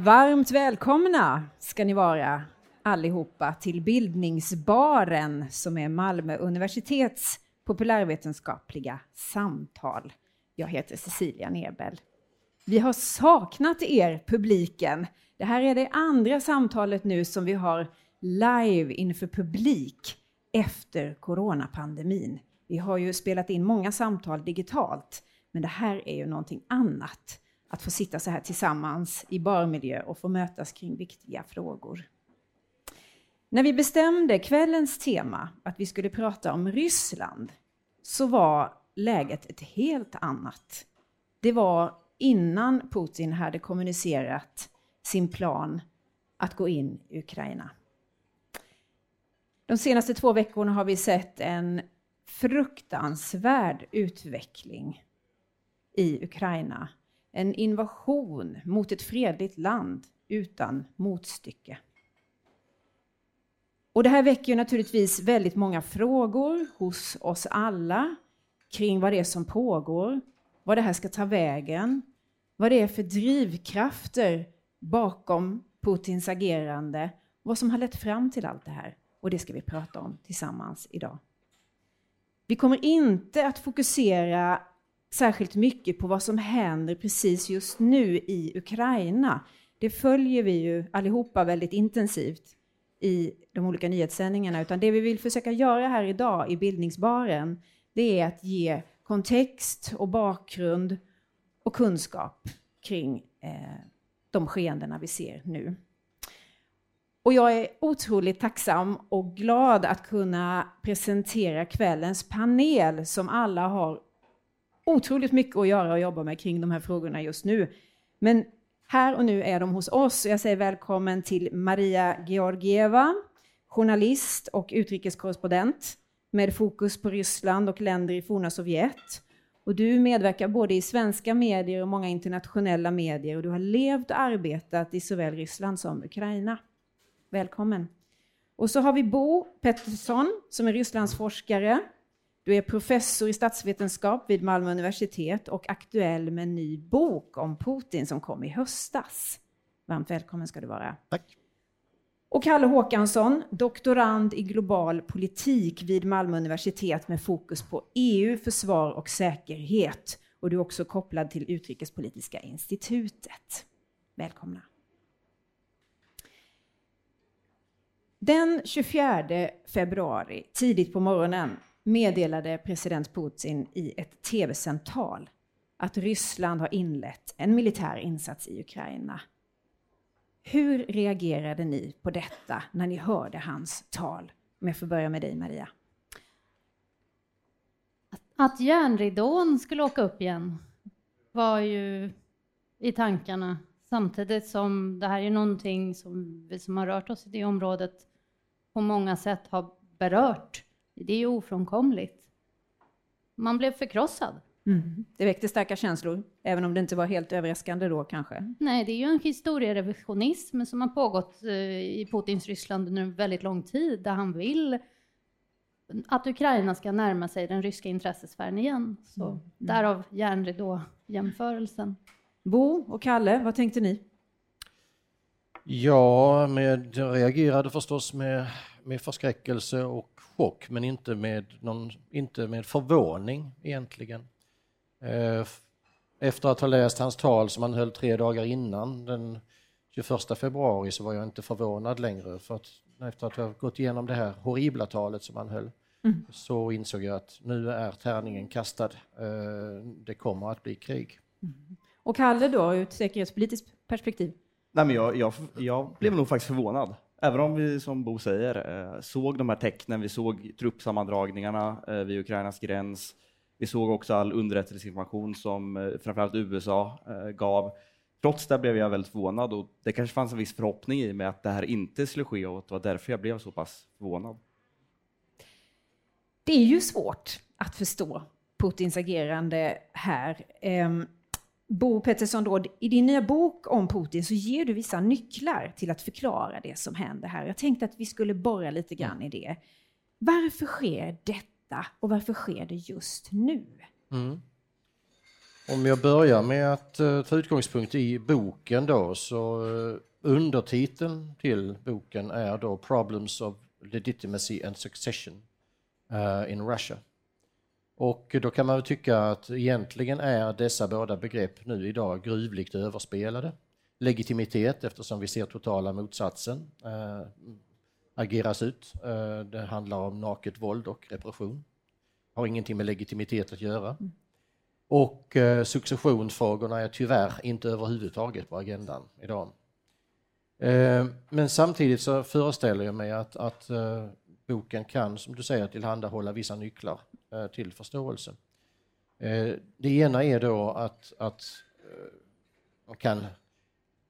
Varmt välkomna ska ni vara allihopa till Bildningsbaren som är Malmö universitets populärvetenskapliga samtal. Jag heter Cecilia Nebel. Vi har saknat er, publiken. Det här är det andra samtalet nu som vi har live inför publik efter coronapandemin. Vi har ju spelat in många samtal digitalt, men det här är ju någonting annat. Att få sitta så här tillsammans i barmiljö och få mötas kring viktiga frågor. När vi bestämde kvällens tema, att vi skulle prata om Ryssland, så var läget ett helt annat. Det var innan Putin hade kommunicerat sin plan att gå in i Ukraina. De senaste två veckorna har vi sett en fruktansvärd utveckling i Ukraina. En invasion mot ett fredligt land utan motstycke. Och det här väcker naturligtvis väldigt många frågor hos oss alla kring vad det är som pågår, vad det här ska ta vägen, vad det är för drivkrafter bakom Putins agerande, vad som har lett fram till allt det här. Och det ska vi prata om tillsammans idag. Vi kommer inte att fokusera särskilt mycket på vad som händer precis just nu i Ukraina. Det följer vi ju allihopa väldigt intensivt i de olika nyhetssändningarna, utan det vi vill försöka göra här idag i Bildningsbaren, det är att ge kontext och bakgrund och kunskap kring eh, de skeendena vi ser nu. Och jag är otroligt tacksam och glad att kunna presentera kvällens panel som alla har otroligt mycket att göra och jobba med kring de här frågorna just nu. Men här och nu är de hos oss. Jag säger välkommen till Maria Georgieva, journalist och utrikeskorrespondent med fokus på Ryssland och länder i forna Sovjet. Och du medverkar både i svenska medier och många internationella medier och du har levt och arbetat i såväl Ryssland som Ukraina. Välkommen. Och så har vi Bo Pettersson som är Rysslandsforskare. Du är professor i statsvetenskap vid Malmö universitet och aktuell med en ny bok om Putin som kom i höstas. Varmt välkommen ska du vara. Tack. Och Kalle Håkansson, doktorand i global politik vid Malmö universitet med fokus på EU, försvar och säkerhet. Och du är också kopplad till Utrikespolitiska institutet. Välkomna. Den 24 februari, tidigt på morgonen, meddelade president Putin i ett tv-sänt tal att Ryssland har inlett en militär insats i Ukraina. Hur reagerade ni på detta när ni hörde hans tal? Om jag får börja med dig, Maria. Att järnridån skulle åka upp igen var ju i tankarna samtidigt som det här är någonting som vi som har rört oss i det området på många sätt har berört. Det är ju ofrånkomligt. Man blev förkrossad. Mm. Det väckte starka känslor, även om det inte var helt överraskande då kanske? Nej, det är ju en historierevisionism som har pågått eh, i Putins Ryssland under en väldigt lång tid, där han vill att Ukraina ska närma sig den ryska intressesfären igen. Så mm. därav järnridå-jämförelsen. Bo och Kalle, vad tänkte ni? Ja, med, jag reagerade förstås med, med förskräckelse och chock, men inte med, någon, inte med förvåning egentligen. Eh, efter att ha läst hans tal som han höll tre dagar innan, den 21 februari, så var jag inte förvånad längre. För att efter att ha gått igenom det här horribla talet som han höll, mm. så insåg jag att nu är tärningen kastad. Eh, det kommer att bli krig. Mm. Och Kalle då, ur ett säkerhetspolitiskt perspektiv? Nej, men jag, jag, jag blev nog faktiskt förvånad. Även om vi, som Bo säger, eh, såg de här tecknen, vi såg truppsammandragningarna eh, vid Ukrainas gräns, vi såg också all underrättelseinformation som eh, framförallt USA eh, gav. Trots det blev jag väldigt förvånad och det kanske fanns en viss förhoppning i mig att det här inte skulle ske och det var därför jag blev så pass förvånad. Det är ju svårt att förstå Putins agerande här. Ehm, Bo Pettersson, då, i din nya bok om Putin så ger du vissa nycklar till att förklara det som händer här. Jag tänkte att vi skulle borra lite grann i det. Varför sker detta? och varför sker det just nu? Mm. Om jag börjar med att uh, ta utgångspunkt i boken då så uh, undertiteln till boken är då Problems of Legitimacy and Succession uh, in Russia. Och då kan man tycka att egentligen är dessa båda begrepp nu idag gruvligt överspelade. Legitimitet eftersom vi ser totala motsatsen äh, ageras ut. Äh, det handlar om naket våld och repression. Har ingenting med legitimitet att göra. Mm. Och eh, successionsfrågorna är tyvärr inte överhuvudtaget på agendan idag. Eh, men samtidigt så föreställer jag mig att, att eh, boken kan, som du säger, tillhandahålla vissa nycklar eh, till förståelse. Eh, det ena är då att, att eh, man kan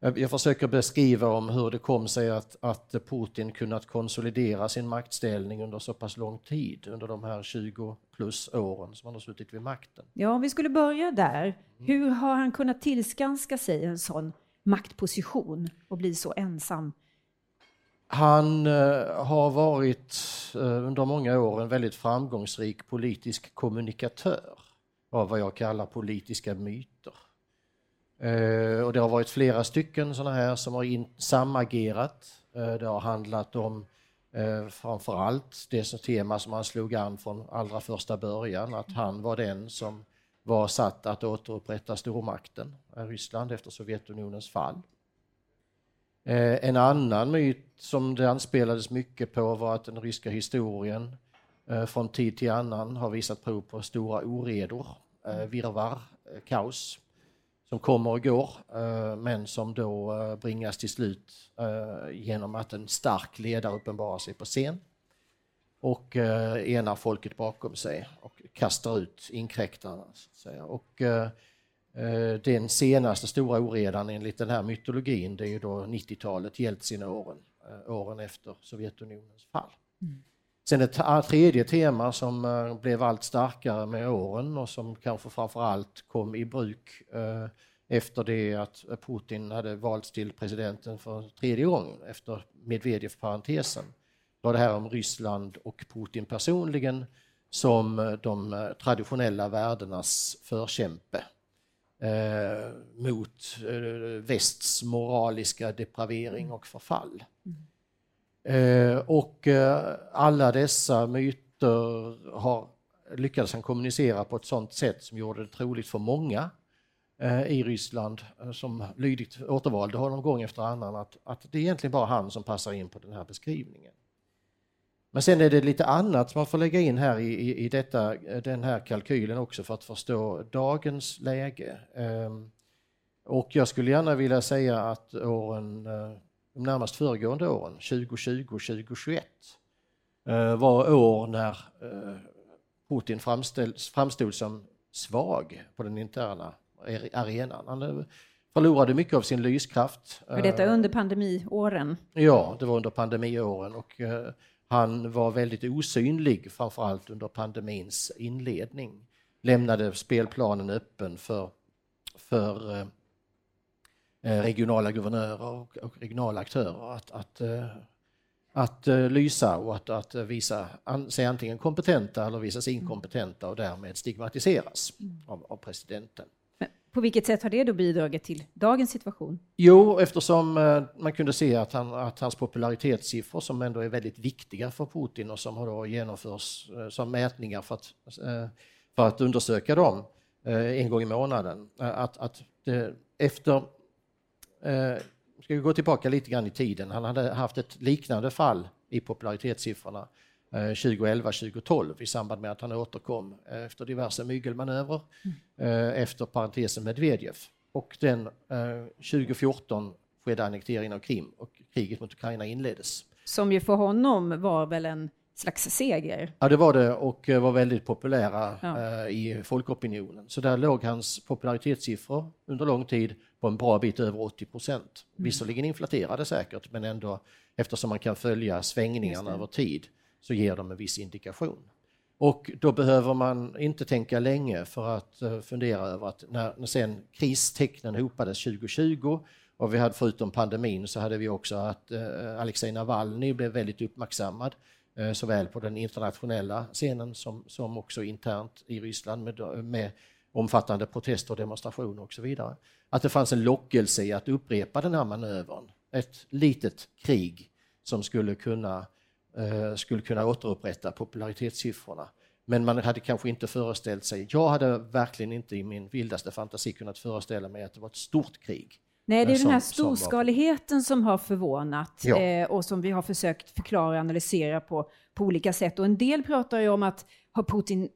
jag försöker beskriva om hur det kom sig att, att Putin kunnat konsolidera sin maktställning under så pass lång tid, under de här 20 plus åren som han har suttit vid makten. Ja, om vi skulle börja där. Hur har han kunnat tillskanska sig en sån maktposition och bli så ensam? Han eh, har varit eh, under många år en väldigt framgångsrik politisk kommunikatör av vad jag kallar politiska myter. Eh, och det har varit flera stycken sådana här som har in, samagerat. det har handlat om framförallt det som tema som han slog an från allra första början, att han var den som var satt att återupprätta stormakten Ryssland efter Sovjetunionens fall. Eh, en annan myt som det anspelades mycket på var att den ryska historien eh, från tid till annan har visat prov på stora oredor, eh, virvar, eh, kaos som kommer och går eh, men som då eh, bringas till slut genom att en stark ledare uppenbarar sig på scen och enar folket bakom sig och kastar ut inkräktarna. Och den senaste stora oredan enligt den här mytologin det är ju då 90-talet, Jeltsin-åren, åren efter Sovjetunionens fall. Mm. Sen ett tredje tema som eh, blev allt starkare med åren och som kanske framförallt kom i bruk eh, efter det att Putin hade valts till presidenten för tredje gången efter Medvedev-parentesen var det här om Ryssland och Putin personligen som eh, de traditionella värdenas förkämpe eh, mot eh, västs moraliska depravering och förfall. Mm. Eh, och eh, alla dessa myter har lyckades han kommunicera på ett sådant sätt som gjorde det troligt för många eh, i Ryssland som lydigt återvalde honom gång efter annan att, att det är egentligen bara han som passar in på den här beskrivningen. Men sen är det lite annat som man får lägga in här i, i, i detta, den här kalkylen också för att förstå dagens läge. Ehm, och jag skulle gärna vilja säga att åren de närmast föregående åren, 2020 och 2021, eh, var år när eh, Putin framstod som svag på den interna arenan. Han eh, förlorade mycket av sin lyskraft. Var detta under pandemiåren? Ja, det var under pandemiåren och han var väldigt osynlig framförallt under pandemins inledning. Lämnade spelplanen öppen för, för Eh, regionala guvernörer och, och regionala aktörer att, att, eh, att uh, lysa och att, att visa sig antingen kompetenta eller visa sig inkompetenta och därmed stigmatiseras mm. av, av presidenten. På vilket sätt har det då bidragit till dagens situation? Jo, eftersom eh, man kunde se att, han, att hans popularitetssiffror som ändå är väldigt viktiga för Putin och som har då genomförs eh, som mätningar för att, eh, för att undersöka dem en gång i månaden, att, att det, efter ska vi gå tillbaka lite grann i tiden. Han hade haft ett liknande fall i popularitetssiffrorna eh, 2011-2012 i samband med att han återkom eh, efter diverse mygelmanövrer mm. eh, efter parentesen Medvedev. Och den 2014 eh, skedde annekteringen av Krim och kriget mot Ukraina inleddes. Som ju för honom var väl en slags seger? Ja, det var det och var väldigt populära ja. i folkopinionen. Så där låg hans popularitetssiffror under lång tid på en bra bit över 80 procent. Mm. Visserligen inflaterade säkert, men ändå eftersom man kan följa svängningarna över tid så ger de en viss indikation. Och då behöver man inte tänka länge för att eh, fundera över att när, när sen kristecknen hopades 2020 och vi hade förutom pandemin så hade vi också att uh, Alexej Navalny blev väldigt uppmärksammad eh, såväl på den internationella scenen som, som också internt i Ryssland med, med omfattande protester och demonstrationer och så vidare. Att det fanns en lockelse i att upprepa den här manövern. Ett litet krig som skulle kunna, eh, skulle kunna återupprätta popularitetssiffrorna. Men man hade kanske inte föreställt sig, jag hade verkligen inte i min vildaste fantasi kunnat föreställa mig att det var ett stort krig. Nej, det är som- den här storskaligheten som har förvånat Ja. eh, och som vi har försökt förklara och analysera på, på olika sätt. Och en del pratar ju om att har Putin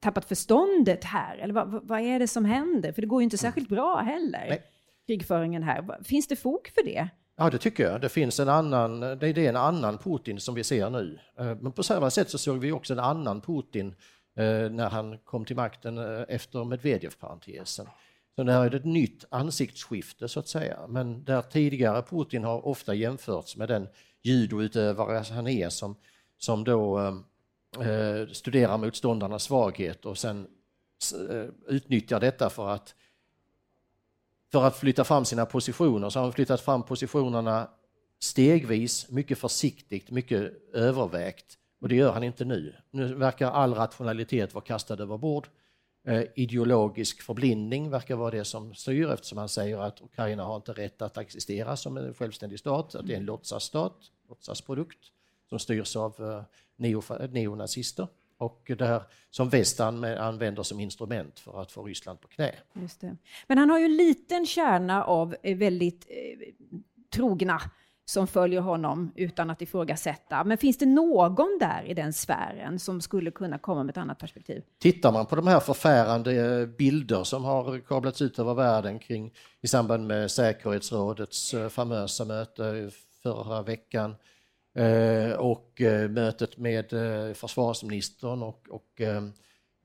tappat förståndet här? Eller vad, vad- är det som händer? För det går ju inte särskilt bra heller, Nej. krigföringen här. Finns det fog för det? Ja, det tycker jag. Det finns en annan, det är en annan Putin som vi ser nu. Eh, men på samma sätt så såg vi också en annan Putin eh, när han kom till makten eh, efter Medvedev-parentesen. Så det här är ett nytt ansiktsskifte så att säga. Men där tidigare Putin har ofta jämförts med den judoutövare han är som, som då eh, eh, studerar motståndarnas svaghet och sen eh, utnyttjar detta för att för att flytta fram sina positioner så har han flyttat fram positionerna stegvis, mycket försiktigt, mycket övervägt. Och det gör han inte nu. Nu verkar all rationalitet vara kastad över bord. Eh, ideologisk förblindning verkar vara det som styr eftersom han säger att Ukraina har inte rätt att existera som en självständig stat, att det är en låtsasstat, låtsasprodukt som styrs av eh, neonazister och det här som väst anv- använder som instrument för att få Ryssland på knä. Just det. Men han har ju en liten kärna av eh, väldigt eh, trogna som följer honom utan att ifrågasätta. Men finns det någon där i den sfären som skulle kunna komma med ett annat perspektiv? Tittar man på de här förfärande eh, bilder som har kablats ut över världen kring, i samband med säkerhetsrådets eh, famösa möte förra veckan eh, och eh, mötet med eh, försvarsministern och, och eh,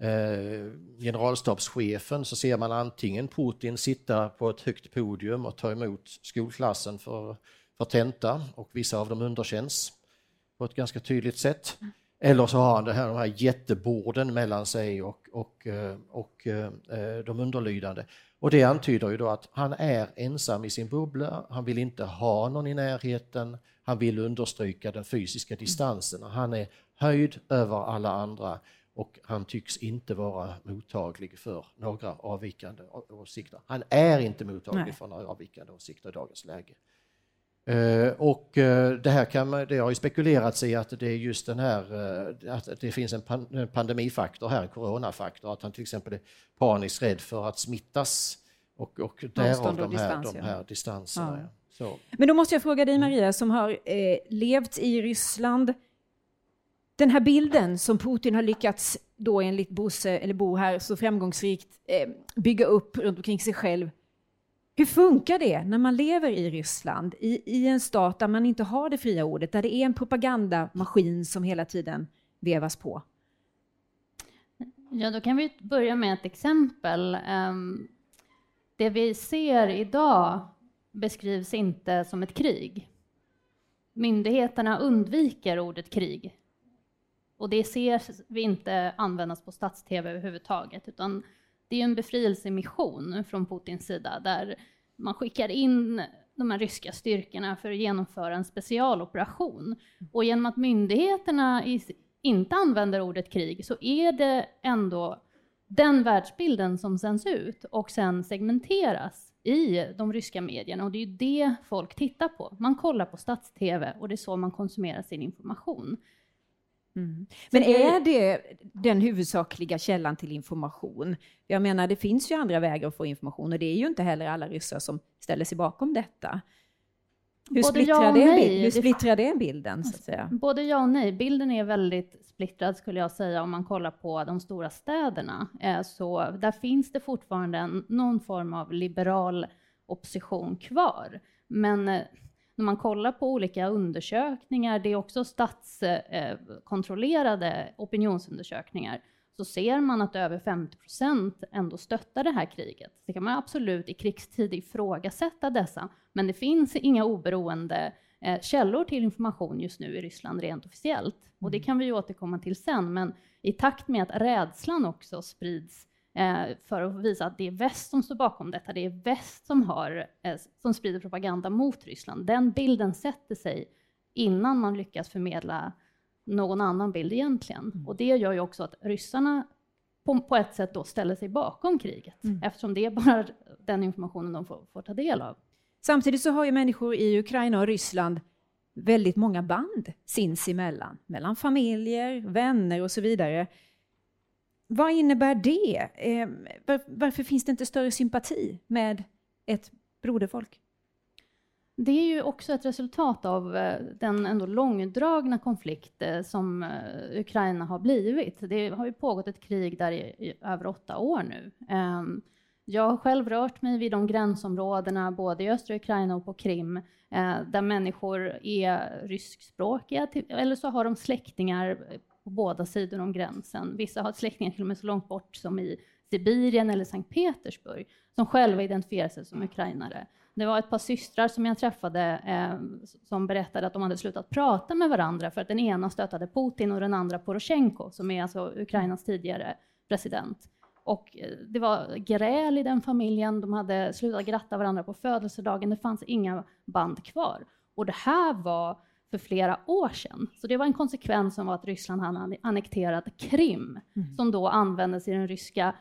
eh, generalstabschefen så ser man antingen Putin sitta på ett högt podium och ta emot skolklassen för, för tenta och vissa av dem underkänns på ett ganska tydligt sätt. Eller så har han det här, de här jätteborden mellan sig och, och, eh, och de underlydande. Och det antyder ju då att han är ensam i sin bubbla, han vill inte ha någon i närheten, han vill understryka den fysiska distansen. Han är höjd över alla andra och han tycks inte vara mottaglig för några avvikande åsikter. Han är inte mottaglig Nej. för några avvikande åsikter i dagens läge. Eh, och eh, det här kan det har ju spekulerats i att det är just den här, eh, att det finns en pan, en pandemifaktor här, en coronafaktor, att han till exempel är paniskt rädd för att smittas och, och därav de här, de här distanserna. Ja. Så. Men då måste jag fråga dig Maria som har eh, levt i Ryssland. Den här bilden som Putin har lyckats då enligt Bosse, eller Bo här, så framgångsrikt eh, bygga upp runt omkring sig själv. Hur funkar det när man lever i Ryssland, i, i en stat där man inte har det fria ordet, där det är en propagandamaskin som hela tiden vevas på? Ja, då kan vi börja med ett exempel. Ehm, Det vi ser idag beskrivs inte som ett krig. Myndigheterna undviker ordet krig. Och det ser vi inte användas på stats-tv överhuvudtaget, utan det är en befrielsemission från Putins sida där man skickar in de här ryska styrkorna för att genomföra en specialoperation. Och genom att myndigheterna inte använder ordet krig så är det ändå den världsbilden som sänds ut och sen segmenteras i de ryska medierna. Och det är ju det folk tittar på. Man kollar på stats-tv och det är så man konsumerar sin information. Men det- är det den huvudsakliga källan till information? Jag menar, det finns ju andra vägar att få information och det är ju inte heller alla ryssar som ställer sig bakom detta. Hur Både splittrar, ja och det, nej. bild, hur splittrar det bilden, så att säga? Både ja och nej. Bilden är väldigt splittrad skulle jag säga om man kollar på de stora städerna. Eh, Så där finns det fortfarande någon form av liberal opposition kvar. Men eh, när man kollar på olika undersökningar, det är också statskontrollerade opinionsundersökningar, så ser man att över 50 procent ändå stöttar det här kriget. Det kan man absolut i krigstid ifrågasätta dessa, men det finns inga oberoende eh, källor till information just nu i Ryssland rent officiellt. Och det kan vi återkomma till sen, men i takt med att rädslan också sprids eh, för att visa att det är väst som står bakom detta, det är väst som, har, eh, som sprider propaganda mot Ryssland. Den bilden sätter sig innan man lyckas förmedla någon annan bild egentligen. Och det gör ju också att ryssarna på, på ett sätt då ställer sig bakom kriget, mm. eftersom det är bara den informationen de får, får ta del av. Samtidigt så har ju människor i Ukraina och Ryssland väldigt många band sinsemellan, mellan familjer, vänner och så vidare. Vad innebär det? Eh, varför finns det inte större sympati med ett broderfolk? Det är ju också ett resultat av eh, den ändå långdragna konflikt eh, som eh, Ukraina har blivit. Det har ju pågått ett krig där i över åtta år nu. Ehm, jag har själv rört mig vid de gränsområdena, både i östra Ukraina och på Krim, där människor är ryskspråkiga, eller så har de släktingar på båda sidor om gränsen. Vissa har släktingar till och med så långt bort som i Sibirien eller Sankt Petersburg, som själva identifierar sig som ukrainare. Det var ett par systrar som jag träffade eh, som berättade att de hade slutat prata med varandra för att den ena stöttade Putin och den andra Poroshenko, som är alltså Ukrainas tidigare president. Och eh, det var gräl i den familjen, de hade slutat gratta varandra på födelsedagen, det fanns inga band kvar. Och det här var för flera år sedan. Så det var en konsekvens av att Ryssland hade annekterat Krim, mm. som då användes i den ryska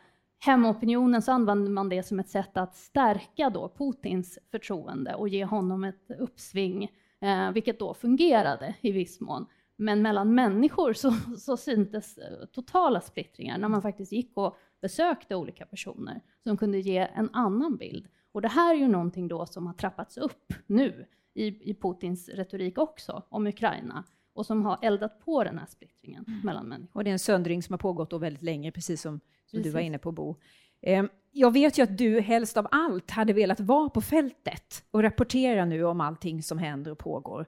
hemopinionen så använde man det som ett sätt att stärka då Putins förtroende och ge honom ett uppsving, eh, vilket då fungerade i viss mån. Men mellan människor så, så syntes eh, totala splittringar när man faktiskt gick och besökte olika personer som kunde ge en annan bild. Och det här är ju någonting då som har trappats upp nu i, i Putins retorik också om Ukraina och som har eldat på den här splittringen mm. mellan människor. Och det är en söndring som har pågått då väldigt länge, precis som, som du var inne på Bo. Eh, jag vet ju att du helst av allt hade velat vara på fältet och rapportera nu om allting som händer och pågår.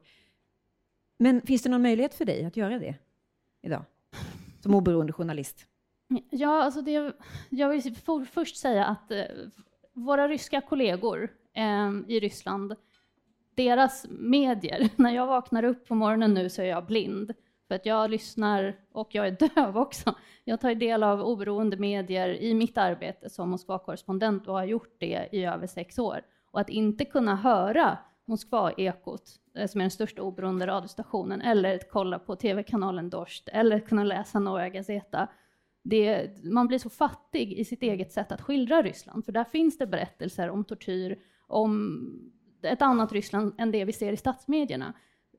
Men finns det någon möjlighet för dig att göra det idag, som oberoende journalist? Ja, alltså det, jag vill för, först säga att eh, våra ryska kollegor eh, i Ryssland deras medier. När jag vaknar upp på morgonen nu så är jag blind. För att jag lyssnar, och jag är döv också. Jag tar del av oberoende medier i mitt arbete som Moskva-korrespondent och har gjort det i över sex år. Och att inte kunna höra Moskva-ekot, eh, som är den största oberoende radiostationen, eller kolla på tv-kanalen Dost, eller kunna läsa Noja Gazeta. Det, man blir så fattig i sitt eget sätt att skildra Ryssland, för där finns det berättelser om tortyr, om ett annat Ryssland än det vi ser i statsmedierna.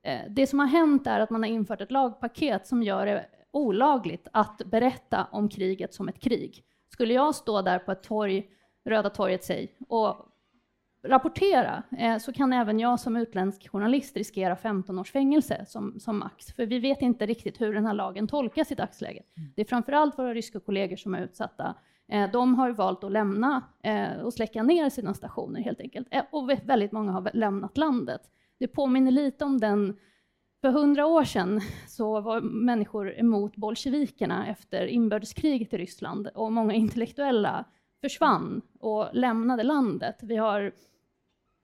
Eh, det som har hänt är att man har infört ett lagpaket som gör det olagligt att berätta om kriget som ett krig. Skulle jag stå där på ett torg, Röda torget säg, och rapportera eh, så kan även jag som utländsk journalist riskera 15 års fängelse som, som max. För vi vet inte riktigt hur den här lagen tolkas i dagsläget. Mm. Det är framförallt våra ryska kollegor som är utsatta. Eh, de har valt att lämna eh, och släcka ner sina stationer helt enkelt. Eh, och väldigt många har lämnat landet. Det påminner lite om den för hundra år sedan så var människor emot bolsjevikerna efter inbördeskriget i Ryssland och många intellektuella försvann och lämnade landet. Vi har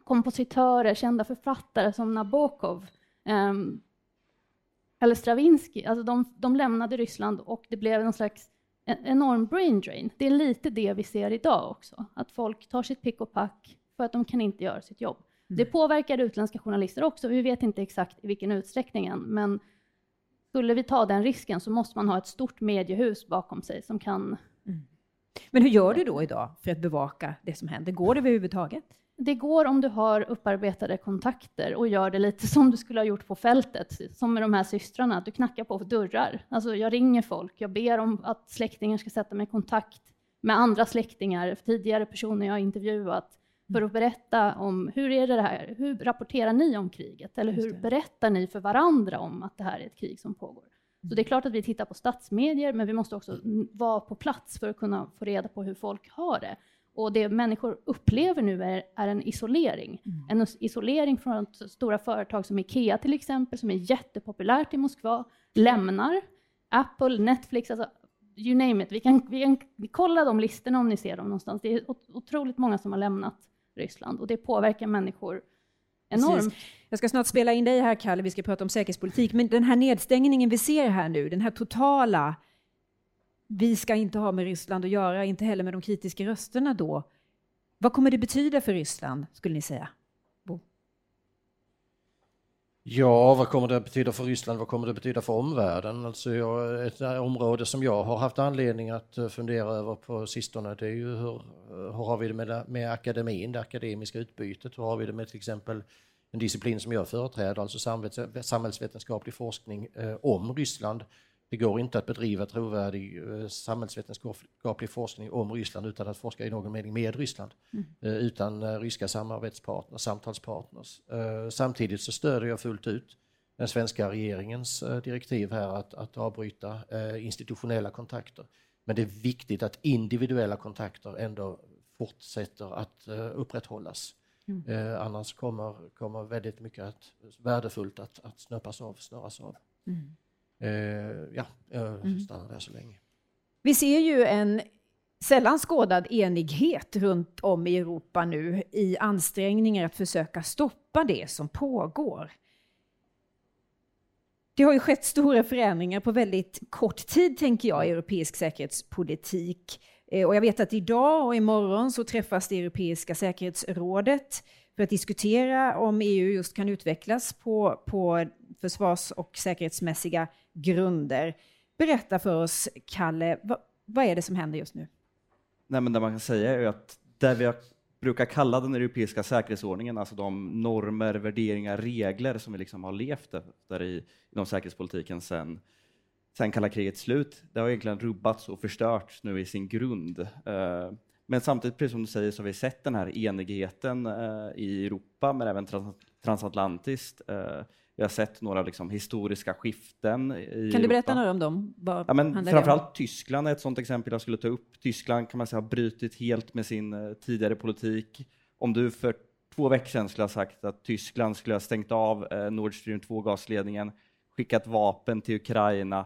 kompositörer, kända författare som Nabokov eh, eller Stravinsky, alltså de, de lämnade Ryssland och det blev någon slags en enorm brain drain. Det är lite det vi ser idag också, att folk tar sitt pick och pack för att de kan inte göra sitt jobb. Mm. Det påverkar utländska journalister också. Vi vet inte exakt i vilken utsträckning än, men skulle vi ta den risken så måste man ha ett stort mediehus bakom sig som kan... Mm. Men hur gör du då idag för att bevaka det som händer? Går det överhuvudtaget? Det går om du har upparbetade kontakter och gör det lite som du skulle ha gjort på fältet, som med de här systrarna, att du knackar på dörrar. Alltså jag ringer folk, jag ber om att släktingar ska sätta mig i kontakt med andra släktingar, tidigare personer jag har intervjuat, för att berätta om hur är det här, hur rapporterar ni om kriget? Eller hur berättar ni för varandra om att det här är ett krig som pågår? Så det är klart att vi tittar på statsmedier, men vi måste också vara på plats för att kunna få reda på hur folk har det. Och det människor upplever nu är, är en isolering. Mm. En isolering från stora företag som Ikea till exempel, som är jättepopulärt i Moskva, lämnar. Apple, Netflix, alltså you name it. Vi kan, vi kan kolla de listorna om ni ser dem någonstans. Det är otroligt många som har lämnat Ryssland och det påverkar människor enormt. Precis. Jag ska snart spela in dig här, Kalle, vi ska prata om säkerhetspolitik, men den här nedstängningen vi ser här nu, den här totala vi ska inte ha med Ryssland att göra, inte heller med de kritiska rösterna då. Vad kommer det betyda för Ryssland, skulle ni säga? Bo? Ja, vad kommer det att betyda för Ryssland? Vad kommer det betyda för omvärlden? Alltså jag, ett eh, område som jag har haft anledning att eh, fundera över på sistone, det är ju hur, eh, hur har vi det med, med akademin, det akademiska utbytet? Hur har vi det med till exempel en disciplin som jag företräder, alltså samhällsvetenskaplig forskning eh, om Ryssland. Det går inte att bedriva trovärdig eh, samhällsvetenskaplig forskning om Ryssland utan att forska i någon mening med Ryssland. Mm. Eh, utan eh, ryska samarbetspartners, samtalspartners. Samtidigt så stöder jag fullt ut den svenska regeringens direktiv här att, att avbryta institutionella kontakter. Men det är viktigt att individuella kontakter ändå fortsätter att upprätthållas. Mm. annars kommer, kommer väldigt mycket att, värdefullt att, att snöpas av, snöras av. Mm. Eh, ja, jag mm. stannar där så länge. Vi ser ju en sällan skådad enighet runt om i Europa nu i ansträngningar att försöka stoppa det som pågår. Det har ju skett stora förändringar på väldigt kort tid, tänker jag, i europeisk säkerhetspolitik. Eh, och jag vet att idag och imorgon så träffas det Europeiska säkerhetsrådet för att diskutera om EU just kan utvecklas på, på försvars och säkerhetsmässiga grunder. Berätta för oss, Kalle, vad, vad är det som händer just nu? Nej, men det man kan säga är att där vi brukar kalla den europeiska säkerhetsordningen, alltså de normer, värderingar, regler som vi liksom har levt efter i, inom säkerhetspolitiken sedan sen kalla krigets slut, det har egentligen rubbats och förstörts nu i sin grund. Eh, men samtidigt, precis som du säger, så har vi sett den här enigheten uh, i Europa, men även trans transatlantiskt. Uh, vi har sett några liksom, historiska skiften. I kan du berätta Europa. några om dem? ja, men framförallt Tyskland är ett sådant exempel jag skulle ta upp. Tyskland kan man säga har brutit helt med sin uh, tidigare politik. Om du för två veckor sedan skulle ha sagt att Tyskland skulle ha stängt av uh, Nord Stream 2-gasledningen, skickat vapen till Ukraina,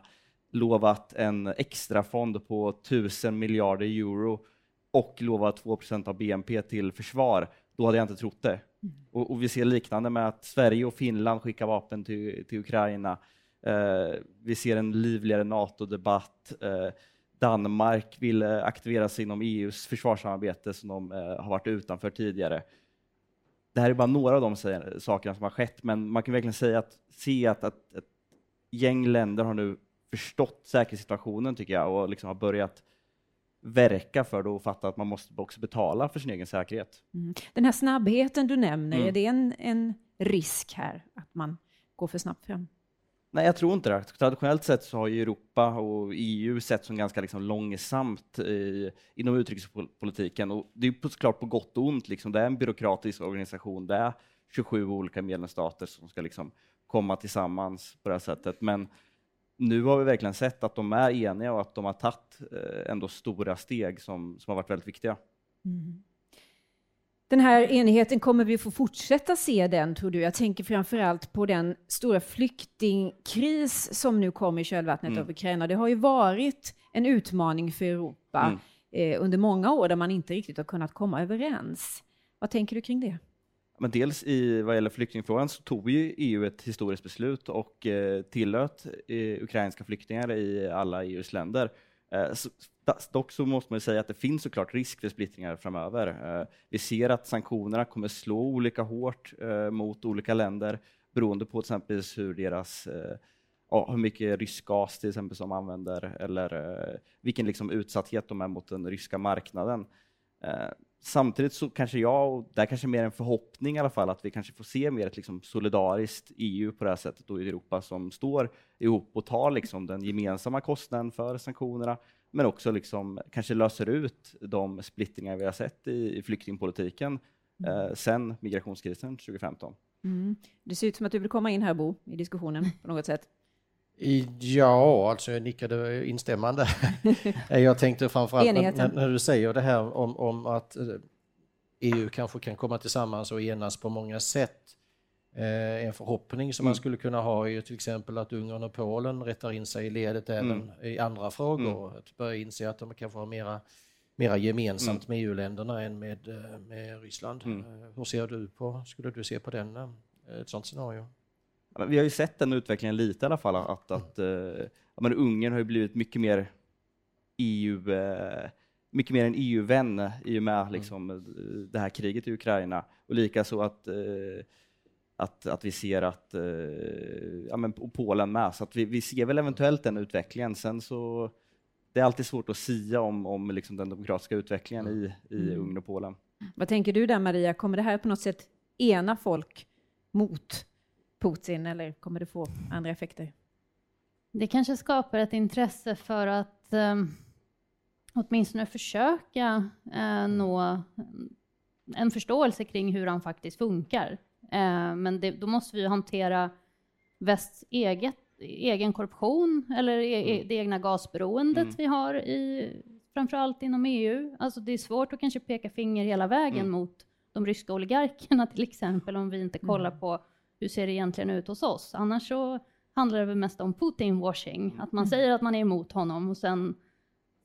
lovat en extrafond på 1000 miljarder euro och lovat 2% av BNP till försvar, då hade jag inte trott det. Mm. Och, och, vi ser liknande med att Sverige och Finland skickar vapen till, till Ukraina. Eh, vi ser en livligare NATO-debatt. Eh, Danmark vill eh, aktivera sig inom EUs försvarssamarbete som de eh, har varit utanför tidigare. Det här är bara några av de sakerna som har skett, men man kan verkligen säga att, se att, att ett gäng länder har nu förstått säkerhetssituationen tycker jag och liksom har börjat verka för det och fatta att man måste också betala för sin egen säkerhet. Mm. Den här snabbheten du nämner, mm. är det en, en risk här att man går för snabbt fram? Nej, jag tror inte det. Traditionellt sett så har ju Europa och EU sett som ganska liksom långsamt i, inom utrikespolitiken. Och det är såklart på gott och ont. Liksom. Det är en byråkratisk organisation. Det är 27 olika medlemsstater som ska liksom komma tillsammans på det här sättet. Men nu har vi verkligen sett att de är eniga och att de har tagit eh, ändå stora steg som, som har varit väldigt viktiga. Mm. Den här enigheten, kommer vi få fortsätta se den, tror du? Jag tänker framförallt på den stora flyktingkris som nu kom i kölvattnet mm. av Ukraina. Det har ju varit en utmaning för Europa mm. eh, under många år där man inte riktigt har kunnat komma överens. Vad tänker du kring det? Men dels i vad gäller flyktingfrågan så tog ju EU ett historiskt beslut och eh, eh, ukrainska flyktingar i alla EUs länder. Eh, så, dock så måste man säga att det finns såklart risk för splittringar framöver. Eh, vi ser att sanktionerna kommer slå olika hårt eh, mot olika länder beroende på till exempel hur deras eh, ja, hur mycket rysk gas till exempel som använder eller vilken liksom utsatthet de är mot den ryska marknaden samtidigt så kanske jag, och det är kanske mer en förhoppning i alla fall, att vi kanske får se mer ett liksom solidariskt EU på det här sättet i Europa som står ihop och tar liksom den gemensamma kostnaden för sanktionerna, men också liksom kanske löser ut de splittringar vi har sett i, i flyktingpolitiken mm. eh, sen migrationskrisen 2015. Mm. Det ser ut som att du vill komma in här Bo, i diskussionen på något sätt. Ja, alltså jag nickade instämmande. jag tänkte framförallt när, när, du säger det här om, om att EU eh, kanske kan komma tillsammans och enas på många sätt. Eh, en förhoppning som mm. man skulle kunna ha är ju till exempel att Ungern och Polen rättar in sig i ledet även mm. i andra frågor. Mm. Att börja inse att de kanske har mera, mera gemensamt mm. med EU-länderna än med, eh, med Ryssland. Mm. Hur ser du på, skulle du se på den, ett sådant scenario? Vi har ju sett den utvecklingen lite i alla fall, att, att uh, men Ungern har ju blivit mycket mer EU, uh, eh, mycket mer en EU-vän i och med mm. liksom, uh, det här kriget i Ukraina. Och likaså att att, att vi ser att, eh, ja men Polen med, så att vi, vi ser väl eventuellt den utvecklingen. Sen så, det är alltid svårt att sia om, om liksom den demokratiska utvecklingen i, i Mm. Ungern och Polen. Vad tänker du där Maria, kommer det här på något sätt ena folk mot Putin eller kommer det få andra effekter? Det kanske skapar ett intresse för att um, åtminstone försöka eh, nå en förståelse kring hur han faktiskt funkar. Eh, men det, då måste vi ju hantera västs eget, egen korruption eller e, Mm. det egna gasberoendet Mm. vi har i framförallt inom EU. Alltså det är svårt att kanske peka finger hela vägen Mm. mot de ryska oligarkerna till exempel om vi inte kollar Mm. på hur ser det egentligen ut hos oss. Annars så handlar det väl mest om Putin-washing, att man Mm. säger att man är emot honom och sen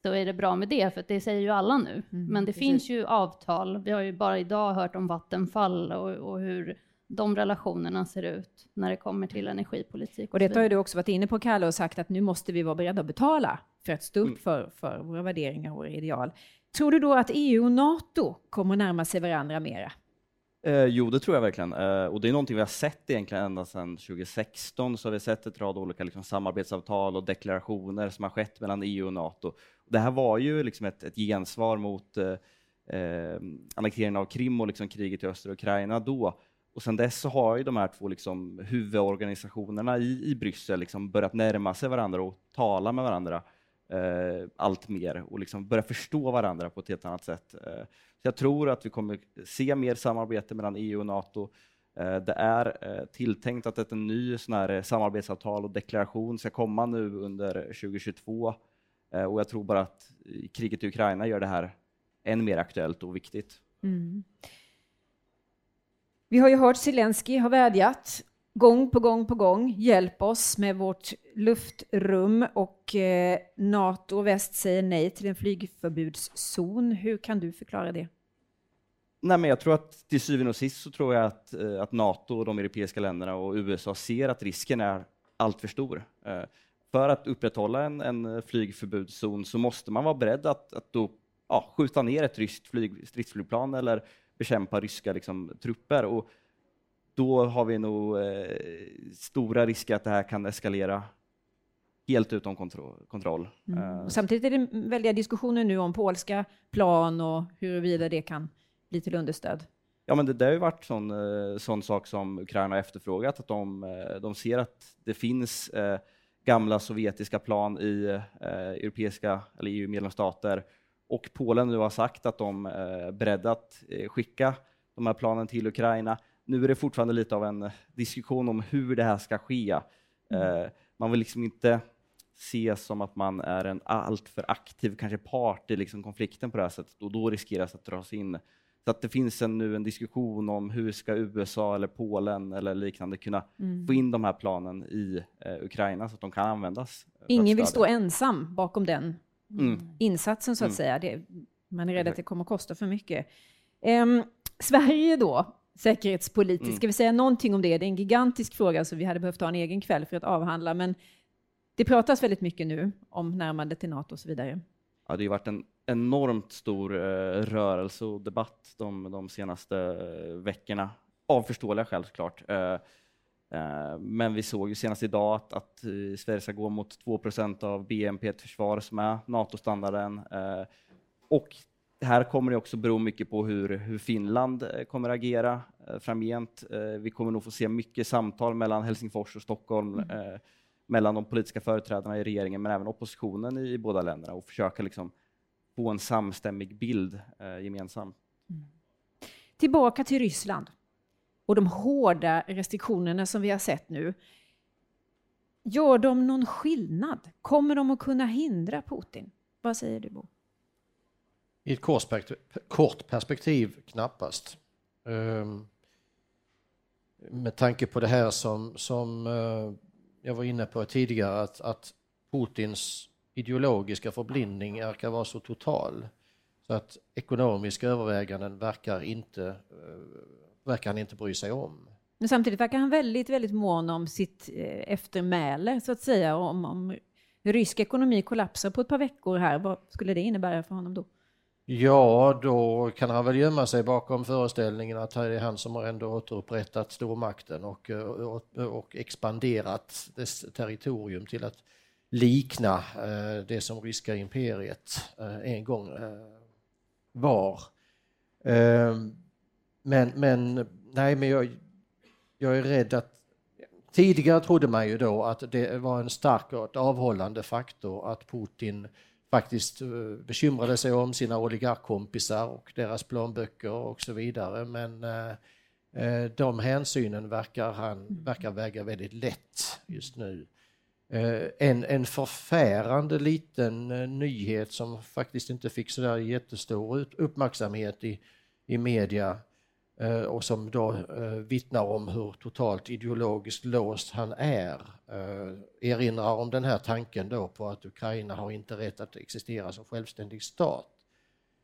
så är det bra med det, för det säger ju alla nu. Mm, Men det precis. finns ju avtal, vi har ju bara idag hört om Vattenfall och, och hur de relationerna ser ut när det kommer till energipolitik. Och så detta har du också varit inne på Kalle och sagt att nu måste vi vara beredda att betala för att stå upp Mm. för, för våra värderingar och våra ideal. Tror du då att EU och NATO kommer närma sig varandra mera? Eh, jo, det tror jag verkligen. Eh, och det är någonting vi har sett egentligen ända sedan 2016, så har vi sett ett rad olika liksom, samarbetsavtal och deklarationer som har skett mellan EU och NATO. Det här var ju liksom ett, ett gensvar mot eh, eh, annekteringen av Krim och liksom kriget i östra Ukraina då. Och sedan dess så har ju de här två liksom huvudorganisationerna i, i Bryssel liksom börjat närma sig varandra och tala med varandra eh, allt mer och liksom börja förstå varandra på ett helt annat sätt. Eh, så jag tror att vi kommer se mer samarbete mellan EU och NATO. Eh, det är eh, tilltänkt att ett en ny sån här eh, samarbetsavtal och deklaration ska komma nu under 2022. Eh, och jag tror bara att kriget i Ukraina gör det här än mer aktuellt och viktigt. Mm. Vi har ju hört Zelensky har vädjat gång på gång på gång. Hjälp oss med vårt luftrum och eh, NATO och väst säger nej till en flygförbudszon. Hur kan du förklara det? Nej, men jag tror att till syvende och sist så tror jag att, eh, att NATO och de europeiska länderna och USA ser att risken är alltför stor. Eh, för att upprätthålla en, en flygförbudszon så måste man vara beredd att, att då, ja, skjuta ner ett ryskt flyg, stridsflygplan eller bekämpa ryska liksom, trupper. Och då har vi nog eh, stora risker att det här kan eskalera helt utom kontroll. kontroll. Mm. Och samtidigt är det väldiga diskussioner nu om polska plan och huruvida det kan bli till understöd. Ja, men det, det har ju varit sån, eh, sån sak som Ukraina har efterfrågat, att de, eh, de ser att det finns eh, gamla sovjetiska plan i eh, europeiska eller EU-medlemsstater och Polen nu har sagt att de är beredda att skicka de här planen till Ukraina. Nu är det fortfarande lite av en diskussion om hur det här ska ske. Eh, man vill liksom inte se som att man är en alltför aktiv kanske part i liksom konflikten på det här sättet och då riskeras att dras in. Så att det finns en, nu en diskussion om hur ska USA eller Polen eller liknande kunna Mm. få in de här planen i eh, Ukraina så att de kan användas. Ingen vill stå ensam bakom den Mm. insatsen så att Mm. säga. Det, man är rädd att det kommer kosta för mycket. Ehm, Sverige då, säkerhetspolitiskt, Mm. ska vi säga någonting om det? Det är en gigantisk fråga så vi hade behövt ha en egen kväll för att avhandla, men det pratas väldigt mycket nu om närmande till NATO och så vidare. Ja, det har ju varit en enormt stor eh, rörelse och debatt de, de senaste eh, veckorna. Av förståeliga skäl såklart. Eh, men vi såg ju senast idag att, att Sverige ska gå mot 2% av BNP ett försvar som är NATO-standarden. Eh, och här kommer det också bero mycket på hur, hur Finland eh, kommer agera eh, framgent. Eh, vi kommer nog få se mycket samtal mellan Helsingfors och Stockholm, eh, mellan de politiska företrädarna i regeringen, men även oppositionen i, i båda länderna och försöka liksom få en samstämmig bild eh, gemensam. Tillbaka till Ryssland och de hårda restriktionerna som vi har sett nu. Gör de någon skillnad? Kommer de att kunna hindra Putin? Vad säger du Bo? I ett kort perspektiv, kort perspektiv knappast. Ehm, med tanke på det här som, som eh, jag var inne på tidigare, att, att Putins ideologiska förblindning verkar vara så total. Så att ekonomiska överväganden verkar, inte, eh, verkar han inte bry sig om. Men samtidigt verkar han väldigt, väldigt mån om sitt eh, eftermäle, så att säga. Om, om rysk ekonomi kollapsar på ett par veckor här, vad skulle det innebära för honom då? Ja, då kan han väl gömma sig bakom föreställningen att det är han som har ändå återupprättat stormakten och, eh, och, och expanderat dess territorium till att likna eh, det som ryska imperiet eh, en gång eh, var. Ehm, men, men, nej, men jag, jag är rädd att Tidigare trodde man ju då att det var en stark och avhållande faktor att Putin faktiskt eh, bekymrade sig om sina oligarkkompisar och deras plånböcker och så vidare. Men eh, eh de hänsynen verkar, han, verkar väga väldigt lätt just nu. Eh, en, en förfärande liten nyhet som faktiskt inte fick så där jättestor uppmärksamhet i, i media Eh, och som då eh, vittnar om hur totalt ideologiskt låst han är. Eh, erinrar om den här tanken då på att Ukraina har inte rätt att existera som självständig stat.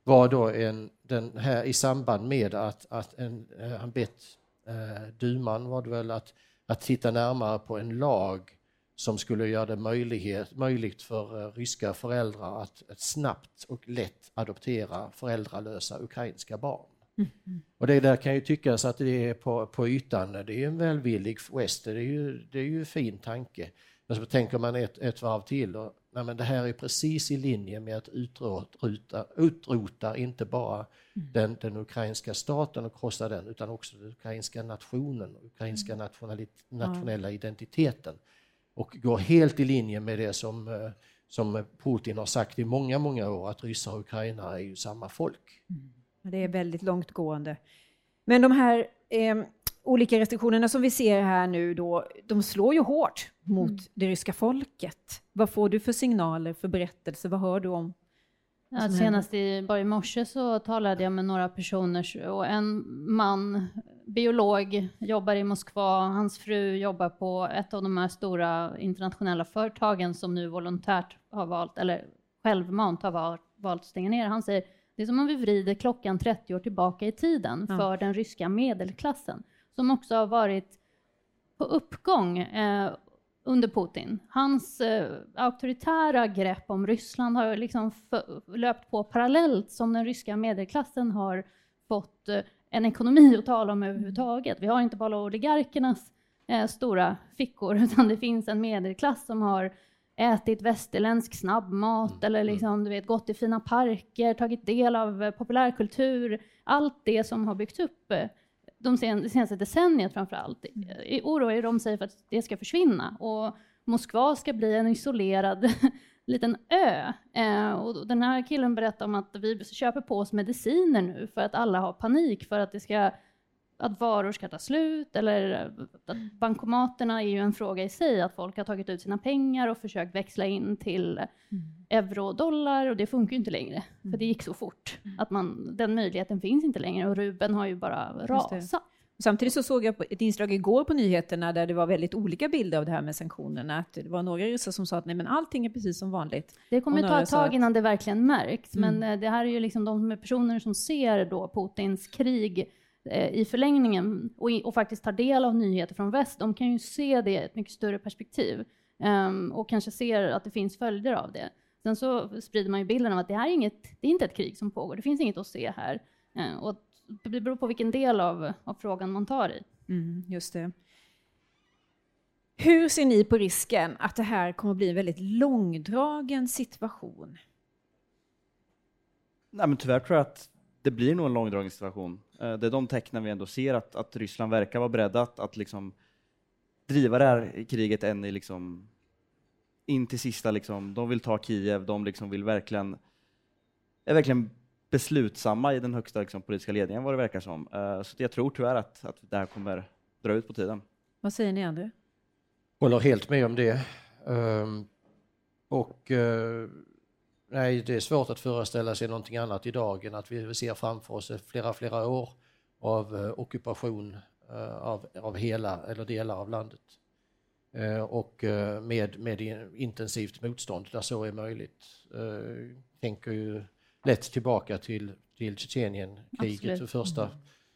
Var då en, den här, i samband med att, att en, eh, han bett eh, duman var det väl att, att titta närmare på en lag som skulle göra det möjlighet, möjligt för ryska föräldrar att, att snabbt och lätt adoptera föräldralösa ukrainska barn. Och det där kan ju tyckas att det är på, på ytan, det är en välvillig gest, det är ju, det är ju en fin tanke. Men så tänker man ett, ett varv till och nej, men det här är precis i linje med att utrota, utrota inte bara mm. den, den ukrainska staten och krossa den utan också den ukrainska nationen, ukrainska mm. nationella identiteten. Och går helt i linje med det som, eh, som Putin har sagt i många, många år att ryssar och ukrainare är ju samma folk. Mm. Det är väldigt långtgående. Men de här eh, olika restriktionerna som vi ser här nu då, de slår ju hårt mot mm. det ryska folket. Vad får du för signaler, för berättelser? Vad hör du om? Ja, senast i, bara i morse så talade jag med några personer och en man, biolog, jobbar i Moskva. Hans fru jobbar på ett av de här stora internationella företagen som nu volontärt har valt, eller självmant har valt, valt att stänga ner. Han säger det är som om vi vrider klockan 30 år tillbaka i tiden ja. för den ryska medelklassen, som också har varit på uppgång eh, under Putin. Hans eh, auktoritära grepp om Ryssland har liksom löpt på parallellt som den ryska medelklassen har fått eh, en ekonomi att tala om överhuvudtaget. Vi har inte bara oligarkernas eh, stora fickor, utan det finns en medelklass som har ätit västerländsk snabbmat mm. eller mm. liksom, du vet, gått i fina parker, tagit del av eh, populärkultur. Allt det som har byggts upp eh, de sen, det senaste decenniet framför allt. Mm. Oroar de sig för att det ska försvinna och Moskva ska bli en isolerad liten ö. Eh, och den här killen berättar om att vi köper på oss mediciner nu för att alla har panik för att det ska att varor ska ta slut eller att bankomaterna är ju en fråga i sig, att folk har tagit ut sina pengar och försökt växla in till mm. euro och dollar och det funkar ju inte längre, mm. för det gick så fort mm. att man, den möjligheten finns inte längre och Ruben har ju bara rasat. Samtidigt så såg jag ett inslag igår på nyheterna där det var väldigt olika bilder av det här med sanktionerna. Att det var några ryssar som sa att nej men allting är precis som vanligt. Det kommer ta ett tag att... innan det verkligen märks, mm. men eh, det här är ju liksom de personer som ser då Putins krig i förlängningen och, och, faktiskt tar del av nyheter från väst, de kan ju se det i ett mycket större perspektiv um, och kanske ser att det finns följder av det. Sen så sprider man ju bilden av att det här är inget, det är inte ett krig som pågår, det finns inget att se här. Uh, och det beror på vilken del av, av frågan man tar i. Mm, just det. Hur ser ni på risken att det här kommer att bli en väldigt långdragen situation? Nej, men tyvärr tror jag att det blir nog en långdragen situation. Eh, det är de tecknen vi ändå ser att, att Ryssland verkar vara beredda att, att liksom driva det här kriget än i liksom in till sista. Liksom. De vill ta Kiev, de liksom vill verkligen, är verkligen beslutsamma i den högsta liksom, politiska ledningen vad det verkar som. Uh, så jag tror tyvärr att, att det här kommer dra ut på tiden. Vad säger ni André? Håller helt med om det. Um, och uh, Nej, det är svårt att föreställa sig någonting annat idag än att vi ser framför oss flera, flera år av eh, ockupation eh, av, av hela eller delar av landet. Eh, och eh, med, med intensivt motstånd där så är möjligt. Eh, tänker ju lätt tillbaka till, till Tjetjenienkriget, det första,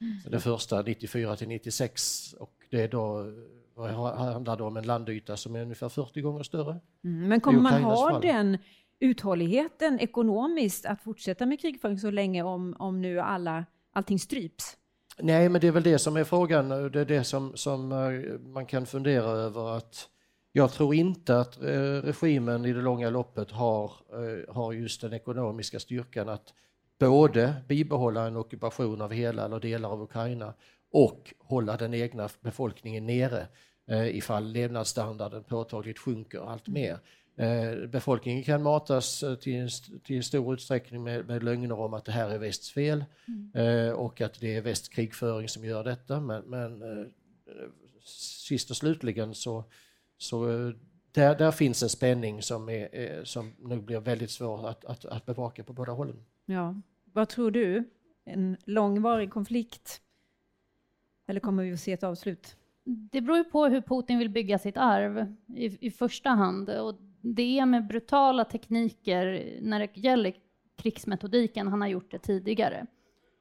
mm. det första 94 till 96 och det då handlar om en landyta som är ungefär 40 gånger större. Mm, men kommer man ha den uthålligheten ekonomiskt att fortsätta med krigföring så länge om, om nu alla, allting stryps? Nej, men det är väl det som är frågan. Det är det som, som eh, man kan fundera över. att Jag tror inte att eh, regimen i det långa loppet har, eh, har just den ekonomiska styrkan att både bibehålla en ockupation av hela eller delar av Ukraina och hålla den egna befolkningen nere ifall levnadsstandarden påtagligt sjunker allt mer. Eh, befolkningen kan matas eh, till, till stor utsträckning med, med lögner om att det här är västs fel mm. eh, och att det är västs krigföring som gör detta. Men, men sist och slutligen så, så där, där finns en spänning som, är, som nog blir väldigt svår att, att, att bevaka på båda hållen. Ja. Vad tror du? En långvarig konflikt? Eller kommer vi att se ett avslut? Det beror ju på hur Putin vill bygga sitt arv i, i första hand. Och det är med brutala tekniker när det gäller krigsmetodiken han har gjort det tidigare.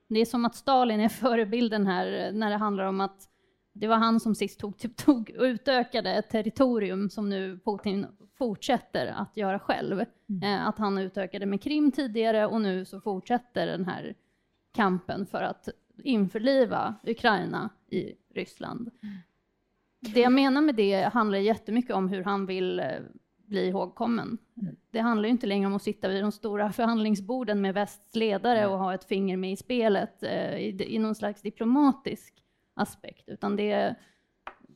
Det är som att Stalin är förebilden här när det handlar om att det var han som sist tog, typ, tog och utökade ett territorium som nu Putin fortsätter att göra själv. Mm. Eh, att han utökade med Krim tidigare och nu så fortsätter den här kampen för att införliva Ukraina i Ryssland. Mm. Det jag menar med det handlar jättemycket om hur han vill eh, bli ihågkommen. Det handlar inte längre om att sitta vid de stora förhandlingsborden med västs ledare och ha ett finger med i spelet eh, i, i någon slags diplomatisk aspekt, utan det är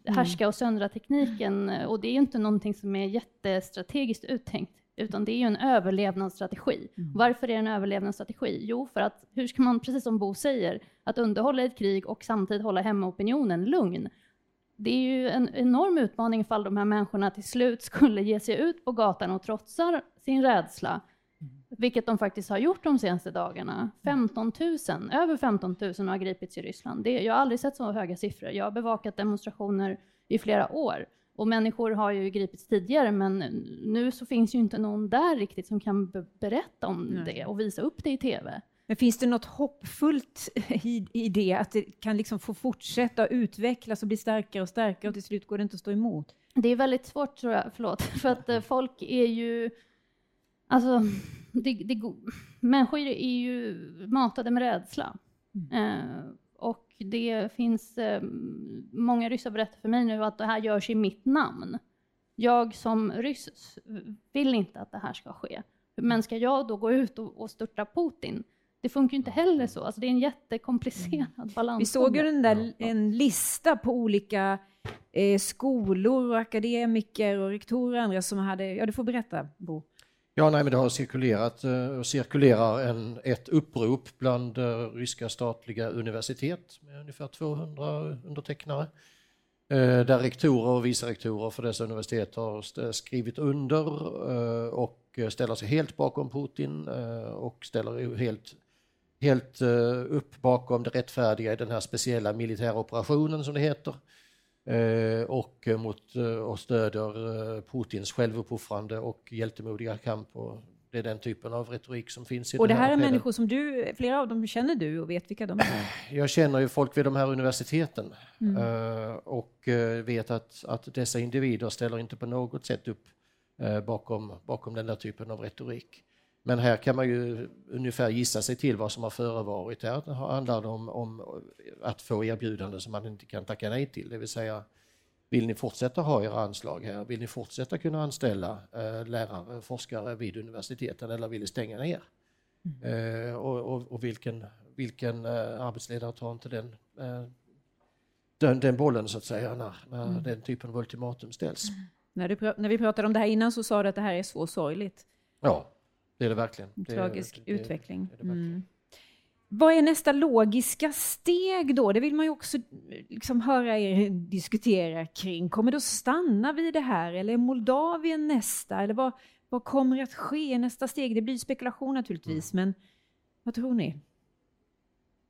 härska och söndra tekniken och det är inte någonting som är jättestrategiskt uttänkt, utan det är ju en överlevnadsstrategi. Mm. Varför är det en överlevnadsstrategi? Jo, för att hur ska man, precis som Bo säger, att underhålla ett krig och samtidigt hålla hemmaopinionen lugn det är ju en enorm utmaning ifall de här människorna till slut skulle ge sig ut på gatan och trotsa sin rädsla, vilket de faktiskt har gjort de senaste dagarna. 15 000, över 15 000 har gripits i Ryssland. Det, jag har aldrig sett så höga siffror. Jag har bevakat demonstrationer i flera år och människor har ju gripits tidigare, men nu så finns ju inte någon där riktigt som kan berätta om Nej. det och visa upp det i TV. Men finns det något hoppfullt i, i det, att det kan liksom få fortsätta utvecklas och bli starkare och starkare och till slut går det inte att stå emot? Det är väldigt svårt tror jag, förlåt, för att eh, folk är ju, alltså, det, det, människor är ju matade med rädsla. Mm. Eh, och det finns, eh, många ryssar berättar för mig nu att det här görs i mitt namn. Jag som ryss vill inte att det här ska ske. Men ska jag då gå ut och, och störta Putin? Det funkar ju inte heller så. Alltså det är en jättekomplicerad mm. balans. Vi såg ju den där, en lista på olika eh, skolor och akademiker och rektorer och andra som hade, ja du får berätta Bo. Ja, nej, men det har cirkulerat eh, och cirkulerar en, ett upprop bland uh, ryska statliga universitet med ungefär 200 undertecknare. Uh, där rektorer och vice rektorer för dessa universitet har skrivit under och ställer sig helt bakom Putin och ställer helt helt eh, upp bakom det rättfärdiga i den här speciella militära operationen som det heter eh, och, mot, eh, och stöder Putins självuppofrande och hjältemodiga kamp. Och det är den typen av retorik som finns i Och det här, här är människor som du, flera av dem känner du och vet vilka de är? Jag känner ju folk vid de här universiteten mm. och vet att, att dessa individer ställer inte på något sätt upp bakom, bakom den där typen av retorik. Men här kan man ju ungefär gissa sig till vad som har förevarit. Här handlar det om, om att få erbjudanden som man inte kan tacka nej till, det vill säga vill ni fortsätta ha era anslag här? Vill ni fortsätta kunna anställa eh, lärare, forskare vid universiteten eller vill ni stänga ner? Mm. Eh, och, och, och, vilken, vilken eh, arbetsledare tar inte den, eh, den, den, bollen så att säga när, när mm. den typen av ultimatum ställs? Mm. När, du, när vi pratade om det här innan så sa du att det här är så sorgligt. Ja, det är det verkligen. En tragisk det, utveckling. Det, det mm. Vad är nästa logiska steg då? Det vill man ju också liksom höra er diskutera kring. Kommer det att stanna vid det här eller är Moldavien nästa? Eller vad, vad kommer att ske nästa steg? Det blir spekulation naturligtvis, mm. men vad tror ni?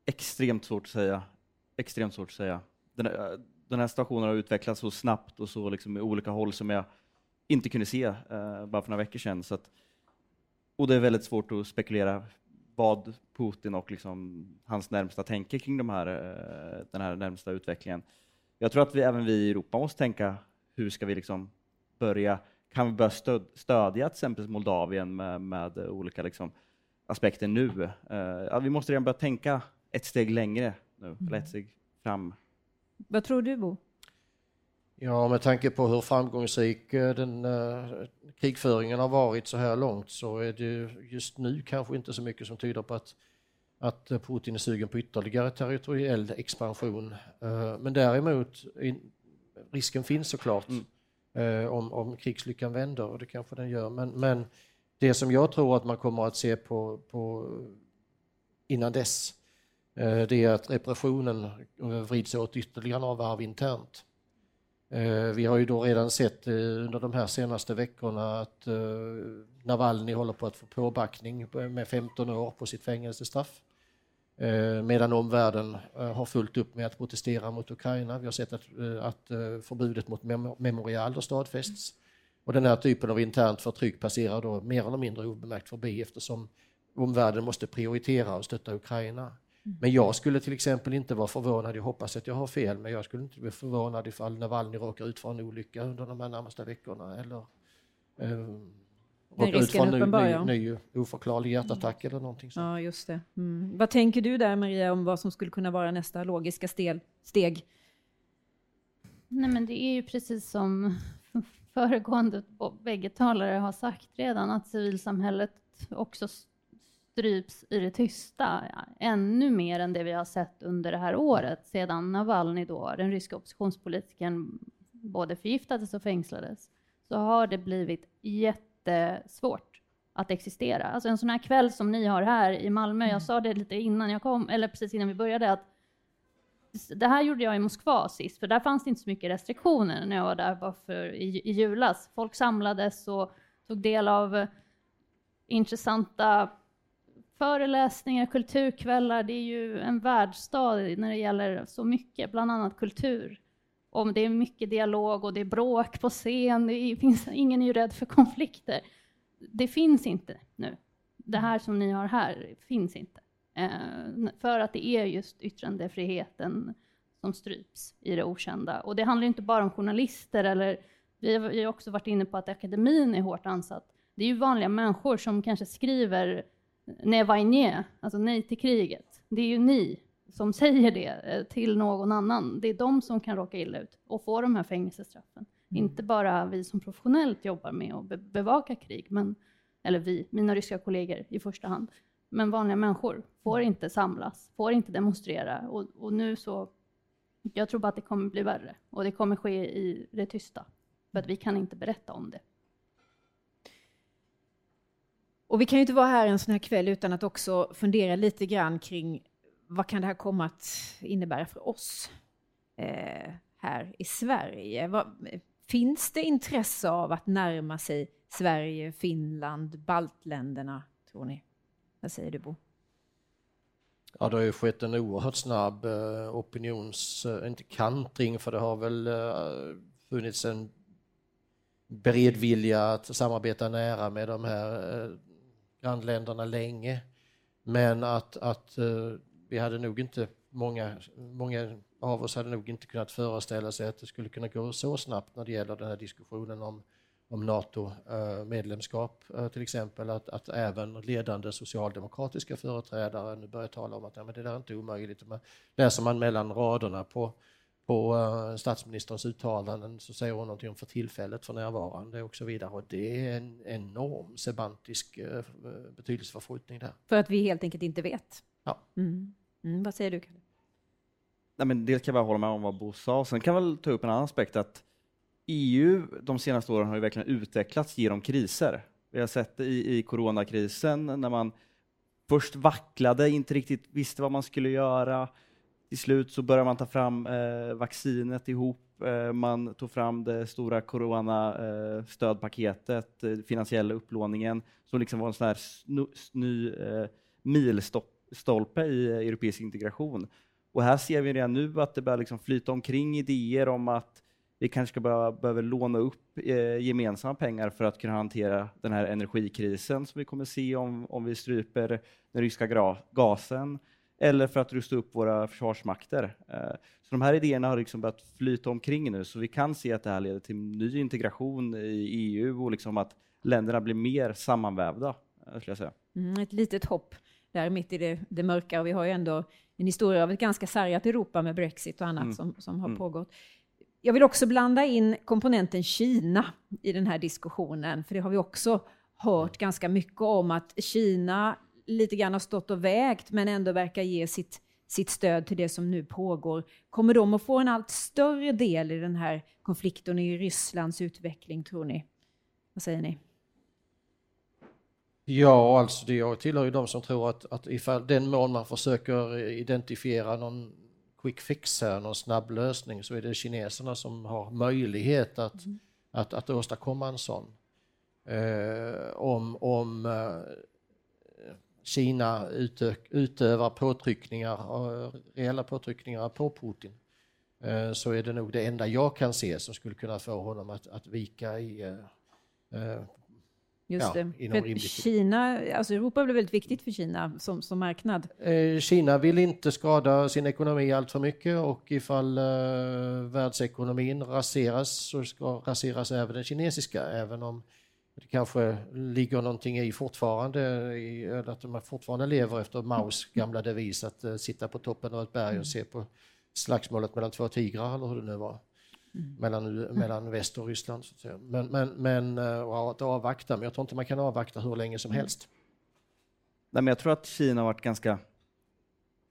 Extremt svårt att säga. Extremt svårt att säga. Den här, den här situationen har utvecklats så snabbt och så liksom i olika håll som jag inte kunde se uh, bara för några veckor sedan. Så att, och det är väldigt svårt att spekulera vad Putin och liksom hans närmsta tänker kring de här, eh, den här närmsta utvecklingen. Jag tror att vi, även vi i Europa måste tänka hur ska vi liksom börja kan vi börja stöd, stödja till exempel Moldavien med, med olika liksom, aspekter nu? Ja, vi måste redan börja tänka ett steg längre nu, eller ett steg fram. Vad tror du Bo? Ja, med tanke på hur framgångsrik eh, den uh, krigföringen har varit så här långt så är det just nu kanske inte så mycket som tyder på att, att Putin är sugen på ytterligare territoriell expansion. Uh, men däremot, in, risken finns såklart mm. uh, om, om krigslyckan vänder och det kanske den gör. Men, men det som jag tror att man kommer att se på, på innan dess det är att repressionen vrids åt ytterligare några varv internt. Eh, vi har ju då redan sett eh, under de här senaste veckorna att eh, Navalny håller på att få påbackning med 15 år på sitt fängelsestraff. Medan omvärlden har fullt upp med att protestera mot Ukraina. Vi har sett att, att förbudet mot memorial har stadfästs. Och den här typen av internt förtryck passerar då mer eller mindre obemärkt förbi eftersom omvärlden måste prioritera och stötta Ukraina. Men jag skulle till exempel inte vara förvånad, jag hoppas att jag har fel, men jag skulle inte bli förvånad ifall Navalny råkar ut för en olycka under de här närmaste veckorna eller eh, råkar ut för en ny, ny, ny oförklarlig hjärtattack mm. eller någonting sånt. Ja, just det. Mm. Vad tänker du där Maria om vad som skulle kunna vara nästa logiska stel, steg? Nej, men det är ju precis som föregående bägge talare har sagt redan, att civilsamhället också stryps i det tysta ännu mer än det vi har sett under det här året sedan Navalny då, den ryska oppositionspolitikern, både förgiftades och fängslades, så har det blivit jättesvårt att existera. Alltså en sån här kväll som ni har här i Malmö, jag mm. sa det lite innan jag kom, eller precis innan vi började, att det här gjorde jag i Moskva sist, för där fanns det inte så mycket restriktioner när jag var där bara för, i, i julas. Folk samlades och tog del av intressanta föreläsningar, kulturkvällar, det är ju en världsstad när det gäller så mycket, bland annat kultur. Om det är mycket dialog och det är bråk på scen, det finns, ingen är ju rädd för konflikter. Det finns inte nu. Det här som ni har här finns inte. Eh, för att det är just yttrandefriheten som stryps i det okända. Och det handlar inte bara om journalister, eller vi har också varit inne på att akademin är hårt ansatt. Det är ju vanliga människor som kanske skriver ne alltså nej till kriget. Det är ju ni som säger det eh, till någon annan. Det är de som kan råka illa ut och få de här fängelsestraffen. Mm. Inte bara vi som professionellt jobbar med att be bevaka krig, men, eller vi, mina ryska kollegor i första hand. Men vanliga människor får mm. inte samlas, får inte demonstrera. Och, och nu så, jag tror bara att det kommer bli värre. Och det kommer ske i det tysta. För att vi kan inte berätta om det. Och vi kan ju inte vara här en sån här kväll utan att också fundera lite grann kring vad kan det här komma att innebära för oss eh, här i Sverige? Vad, finns det intresse av att närma sig Sverige, Finland, baltländerna, tror ni? Vad säger du Bo? Ja, det har ju skett en oerhört snabb eh, opinions, eh, inte kantring, för det har väl eh, funnits en beredvilja att samarbeta nära med de här eh, grannländerna länge. Men att, att uh, vi hade nog inte, många, många av oss hade nog inte kunnat föreställa sig att det skulle kunna gå så snabbt när det gäller den här diskussionen om, om NATO-medlemskap eh, uh, eh, uh, till exempel. Att, att även ledande socialdemokratiska företrädare nu börjar tala om att ja, men det där är inte omöjligt. man läser man mellan raderna på på uh, statsministerns uttalanden så säger hon någonting om för tillfället, för närvarande och så vidare. Och det är en enorm semantisk uh, betydelseförskjutning där. För att vi helt enkelt inte vet? Ja. Mm. Mm, vad säger du, Kalle? Nej, men dels kan jag hålla med om vad Bo sa. Sen kan jag väl ta upp en annan aspekt att EU de senaste åren har ju verkligen utvecklats genom kriser. Vi har sett det i, i coronakrisen när man först vacklade, inte riktigt visste vad man skulle göra till slut så började man ta fram eh, vaccinet ihop. Eh, man tog fram det stora coronastödpaketet, eh, eh, finansiella upplåningen, som liksom var en sån här ny eh, milstolpe i eh, europeisk integration. Och här ser vi redan nu att det börjar liksom flyta omkring idéer om att vi kanske ska behöva, behöver låna upp eh, gemensamma pengar för att kunna hantera den här energikrisen som vi kommer se om, om vi stryper den ryska gasen eller för att rusta upp våra försvarsmakter. Eh, så de här idéerna har liksom börjat flyta omkring nu, så vi kan se att det här leder till ny integration i EU och liksom att länderna blir mer sammanvävda, eh, skulle jag säga. Mm, ett litet hopp där mitt i det, det mörka. Och vi har ju ändå en historia av ett ganska sargat Europa med Brexit och annat mm. som, som har mm. pågått. Jag vill också blanda in komponenten Kina i den här diskussionen, för det har vi också hört ganska mycket om att Kina lite grann har stått och vägt men ändå verkar ge sitt, sitt stöd till det som nu pågår. Kommer de att få en allt större del i den här konflikten i Rysslands utveckling, tror ni? Vad säger ni? Ja, alltså det, jag tillhör ju de som tror att, att ifall den mån man försöker identifiera någon quick fix här, någon snabb lösning, så är det kineserna som har möjlighet att, mm. att, att åstadkomma en sån. Eh, om om eh, Kina utövar påtryckningar, eh, reella påtryckningar på Putin, eh, så är det nog det enda jag kan se som skulle kunna få honom att, att vika i eh, Just ja, det. För Kina, alltså Europa blir väldigt viktigt för Kina som, som marknad. Kina vill inte skada sin ekonomi allt för mycket och ifall eh, världsekonomin raseras så ska raseras även den kinesiska, även om det kanske ligger någonting i fortfarande, i, att man fortfarande lever efter Maos gamla devis att uh, sitta på toppen av ett berg och mm. se på slagsmålet mellan två tigrar eller hur det nu var. Mm. Mellan, mellan väst och Ryssland. Så. Men, men, men uh, att avvakta, men jag tror inte man kan avvakta hur länge som mm. helst. Nej, men jag tror att Kina har varit ganska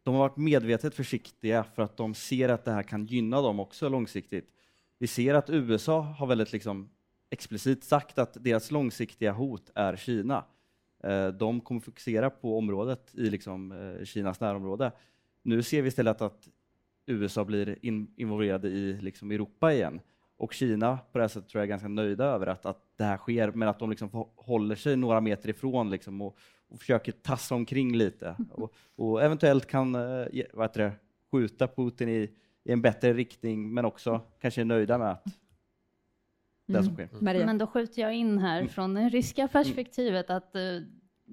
de har varit medvetet försiktiga för att de ser att det här kan gynna dem också långsiktigt. Vi ser att USA har väldigt liksom explicit sagt att deras långsiktiga hot är Kina. Eh, de kommer fokusera på området i liksom eh, Kinas närområde. Nu ser vi istället att USA blir involverade i liksom Europa igen. Och Kina på det här sättet tror jag är ganska nöjda över att, att det här sker, men att de liksom håller sig några meter ifrån liksom och, och försöker tassa omkring lite. Och, och eventuellt kan eh, vad det, skjuta Putin i, i en bättre riktning, men också kanske är nöjda med att det som mm. sker. Mm. Men då skjuter jag in här mm. från det ryska perspektivet att uh,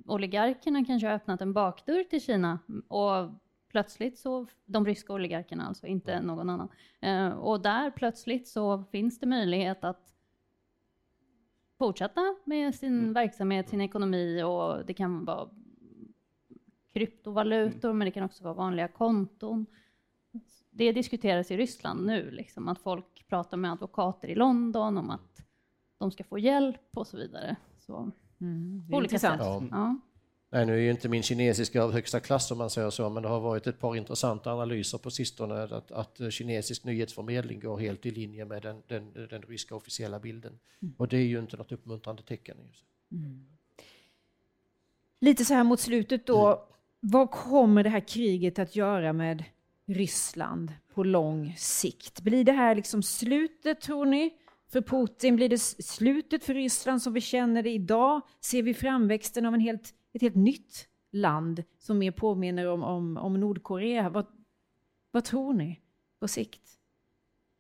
oligarkerna kanske har öppnat en bakdörr till Kina och plötsligt så, de ryska oligarkerna alltså, inte någon annan. Uh, och där plötsligt så finns det möjlighet att fortsätta med sin mm. verksamhet, sin ekonomi och det kan vara kryptovalutor, mm. men det kan också vara vanliga konton. Det diskuteras i Ryssland nu, liksom, att folk pratar med advokater i London om att de ska få hjälp och så vidare. Så, mm, på olika sätt. Ja. Ja. Nej, nu är ju inte min kinesiska av högsta klass om man säger så, men det har varit ett par intressanta analyser på sistone att, att kinesisk nyhetsförmedling går helt i linje med den, den, den ryska officiella bilden. Mm. Och det är ju inte något uppmuntrande tecken. Mm. Lite så här mot slutet då, mm. vad kommer det här kriget att göra med Ryssland på lång sikt? Blir det här liksom slutet, tror ni? För Putin, blir det slutet för Ryssland som vi känner det idag? Ser vi framväxten av en helt, ett helt nytt land som mer påminner om, om, om Nordkorea? Vad, vad tror ni på sikt?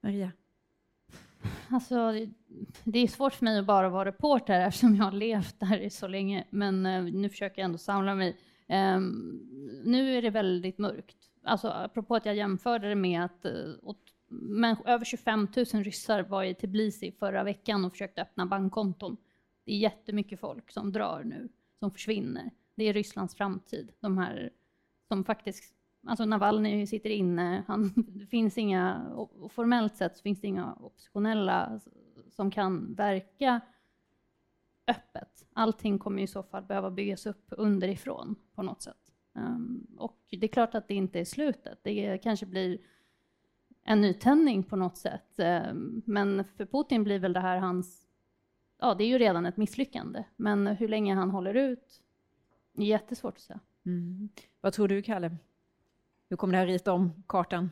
Maria? Alltså, det är svårt för mig att bara vara reporter eftersom jag har levt där så länge, men eh, nu försöker jag ändå samla mig. Um, nu är det väldigt mörkt alltså apropå att jag jämförde det med att eh, men, över 25 000 ryssar var i Tbilisi förra veckan och försökte öppna bankkonton. Det är jättemycket folk som drar nu, som försvinner. Det är Rysslands framtid. De här som faktiskt, alltså Navalny sitter inne, han, det finns inga, och formellt sett så finns det inga oppositionella som kan verka öppet. Allting kommer i så fall behöva byggas upp underifrån på något sätt. Um, och det är klart att det inte är slutet. Det kanske blir en nytändning på något sätt. Um, men för Putin blir väl det här hans... Ja, det är ju redan ett misslyckande. Men hur länge han håller ut är jättesvårt att säga. Mm. Vad tror du, Kalle? Hur kommer det här rita om kartan?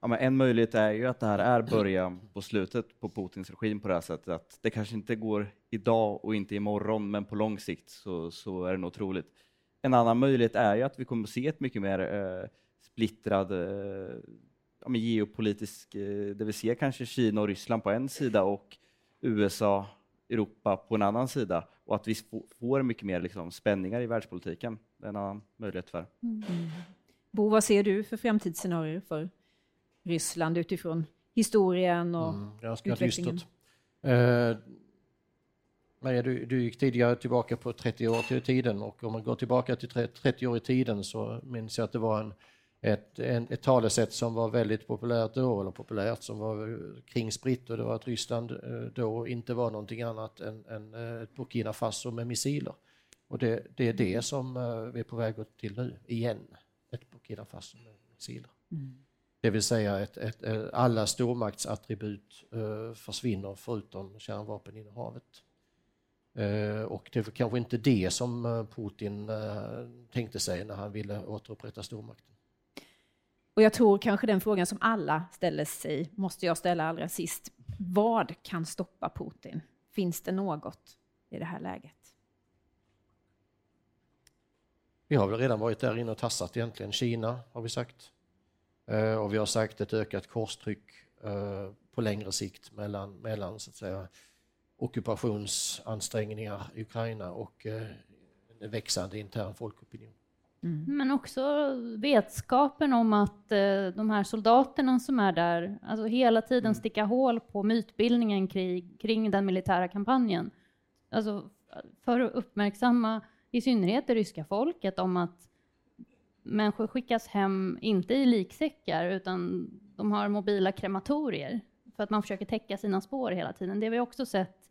Ja, men en möjlighet är ju att det här är början på slutet på Putins regim på det här sättet. Att det kanske inte går idag och inte imorgon, men på lång sikt så, så är det nog troligt en annan möjlighet är ju att vi kommer att se ett mycket mer eh, splittrad eh, ja, geopolitisk, eh, det vill säga kanske Kina och Ryssland på en sida och USA, Europa på en annan sida och att vi får mycket mer liksom, spänningar i världspolitiken. Det är en annan möjlighet för. Mm. Bo, vad ser du för framtidsscenarier för Ryssland utifrån historien och Mm, ganska utvecklingen? dystert. Eh, Maria, du, du gick tidigare tillbaka på 30 år till tiden och om man går tillbaka till tre- 30 år i tiden så minns jag att det var en, ett, en, ett talesätt som var väldigt populärt då, eller populärt, som var kringspritt och det var att Ryssland eh, då inte var någonting annat än, än eh, ett Burkina Faso med missiler. Och det, det är det som eh, vi är på väg till nu, igen. Ett Burkina Faso med missiler. Det vill säga att ett, ett, alla stormaktsattribut försvinner förutom kärnvapeninnehavet. Eh, och det var kanske inte det som eh, Putin eh, tänkte sig när han ville återupprätta stormakten. Och jag tror kanske den frågan som alla ställer sig måste jag ställa allra sist. Vad kan stoppa Putin? Finns det något i det här läget? Vi har väl redan varit där inne och tassat egentligen. Kina har vi sagt. Och vi har sagt ett ökat korstryck på längre sikt mellan, mellan så att säga, ockupationsansträngningar i Ukraina och eh, en växande intern folkopinion. Men också vetskapen om att eh, de här soldaterna som är där, alltså hela tiden sticka hål på mytbildningen kring, kring den militära kampanjen. Alltså för att uppmärksamma i synnerhet det ryska folket om att människor skickas hem, inte i liksäckar, utan de har mobila krematorier för att man försöker täcka sina spår hela tiden. Det har vi också sett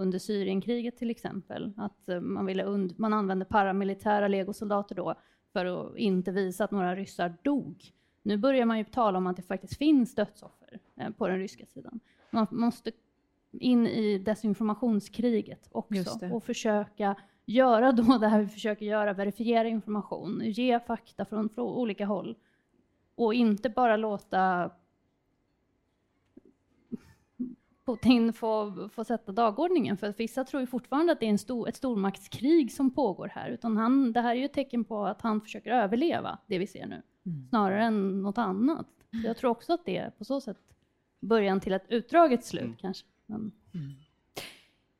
under Syrienkriget till exempel, att eh, man, ville und- man använde paramilitära legosoldater då för att inte visa att några ryssar dog. Nu börjar man ju tala om att det faktiskt finns dödsoffer eh, på den ryska sidan. Man måste in i desinformationskriget också och försöka göra då det här vi försöker göra, verifiera information, ge fakta från, från olika håll och inte bara låta Putin få, få sätta dagordningen. För vissa tror ju fortfarande att det är en stor, ett stormaktskrig som pågår här. Utan han, det här är ju ett tecken på att han försöker överleva det vi ser nu. Snarare än något annat. Så jag tror också att det är på så sätt början till ett utdraget slut kanske. Men,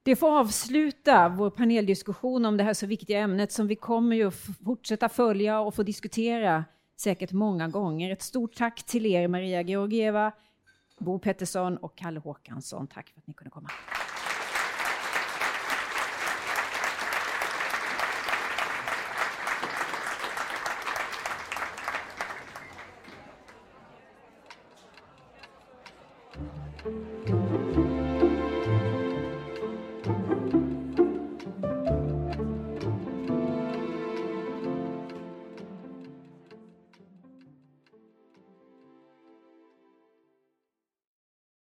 Det får avsluta vår paneldiskussion om det här så viktiga ämnet som vi kommer ju fortsätta följa och få diskutera säkert många gånger. Ett stort tack till er Maria Georgieva, Bo Pettersson och Kalle Håkansson. Tack för att ni kunde komma.